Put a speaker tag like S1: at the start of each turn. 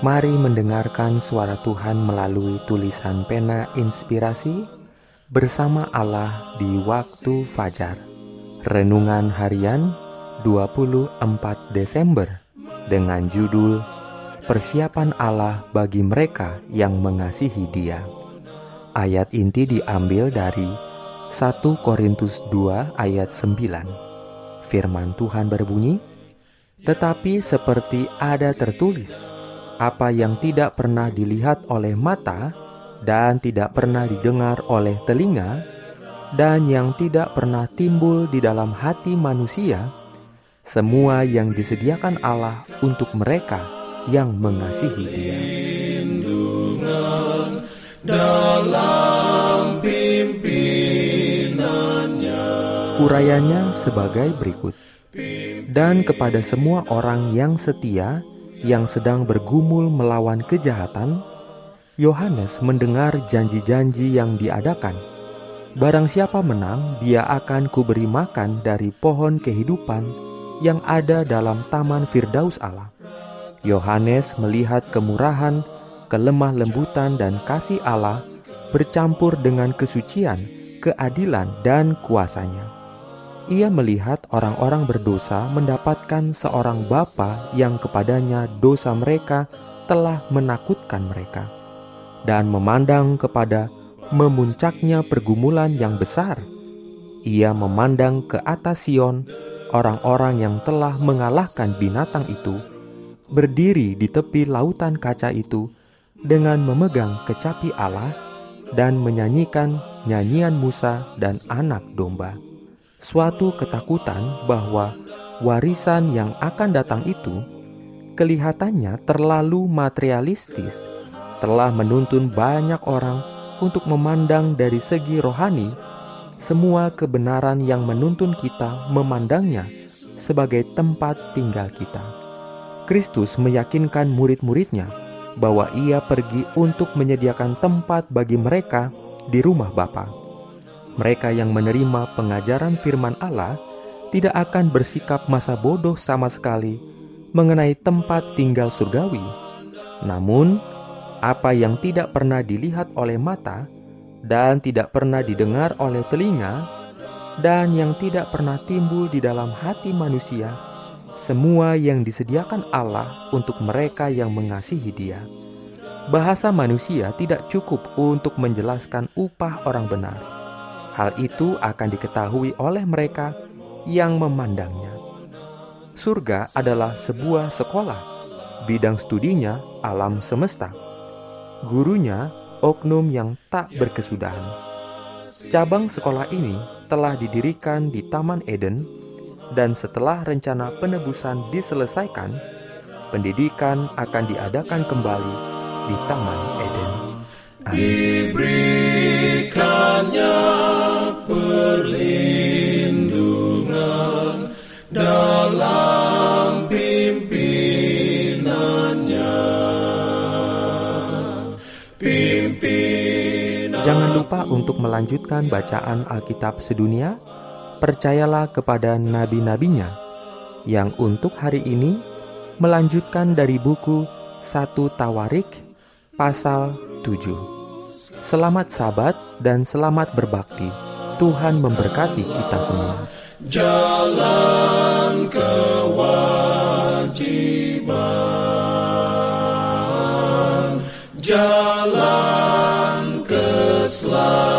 S1: Mari mendengarkan suara Tuhan melalui tulisan pena inspirasi bersama Allah di waktu fajar. Renungan harian 24 Desember dengan judul Persiapan Allah bagi mereka yang mengasihi Dia. Ayat inti diambil dari 1 Korintus 2 ayat 9. Firman Tuhan berbunyi, "Tetapi seperti ada tertulis, apa yang tidak pernah dilihat oleh mata dan tidak pernah didengar oleh telinga dan yang tidak pernah timbul di dalam hati manusia, semua yang disediakan Allah untuk mereka yang mengasihi Dia. Urayanya sebagai berikut. Dan kepada semua orang yang setia yang sedang bergumul melawan kejahatan, Yohanes mendengar janji-janji yang diadakan. Barang siapa menang, dia akan kuberi makan dari pohon kehidupan yang ada dalam taman Firdaus Allah. Yohanes melihat kemurahan, kelemah lembutan dan kasih Allah bercampur dengan kesucian, keadilan, dan kuasanya ia melihat orang-orang berdosa mendapatkan seorang bapa yang kepadanya dosa mereka telah menakutkan mereka, dan memandang kepada memuncaknya pergumulan yang besar. Ia memandang ke atas Sion, orang-orang yang telah mengalahkan binatang itu, berdiri di tepi lautan kaca itu dengan memegang kecapi Allah dan menyanyikan nyanyian Musa dan anak domba suatu ketakutan bahwa warisan yang akan datang itu kelihatannya terlalu materialistis, telah menuntun banyak orang untuk memandang dari segi rohani semua kebenaran yang menuntun kita memandangnya sebagai tempat tinggal kita. Kristus meyakinkan murid-muridnya bahwa ia pergi untuk menyediakan tempat bagi mereka di rumah Bapa mereka yang menerima pengajaran firman Allah tidak akan bersikap masa bodoh sama sekali mengenai tempat tinggal surgawi. Namun, apa yang tidak pernah dilihat oleh mata dan tidak pernah didengar oleh telinga dan yang tidak pernah timbul di dalam hati manusia, semua yang disediakan Allah untuk mereka yang mengasihi Dia. Bahasa manusia tidak cukup untuk menjelaskan upah orang benar Hal itu akan diketahui oleh mereka yang memandangnya. Surga adalah sebuah sekolah, bidang studinya alam semesta. Gurunya oknum yang tak berkesudahan. Cabang sekolah ini telah didirikan di Taman Eden dan setelah rencana penebusan diselesaikan, pendidikan akan diadakan kembali di Taman Eden.
S2: Diberikannya
S1: lupa untuk melanjutkan bacaan Alkitab sedunia. Percayalah kepada nabi-nabinya yang untuk hari ini melanjutkan dari buku satu Tawarik pasal 7. Selamat sabat dan selamat berbakti. Tuhan memberkati kita semua.
S2: Jalan Slav.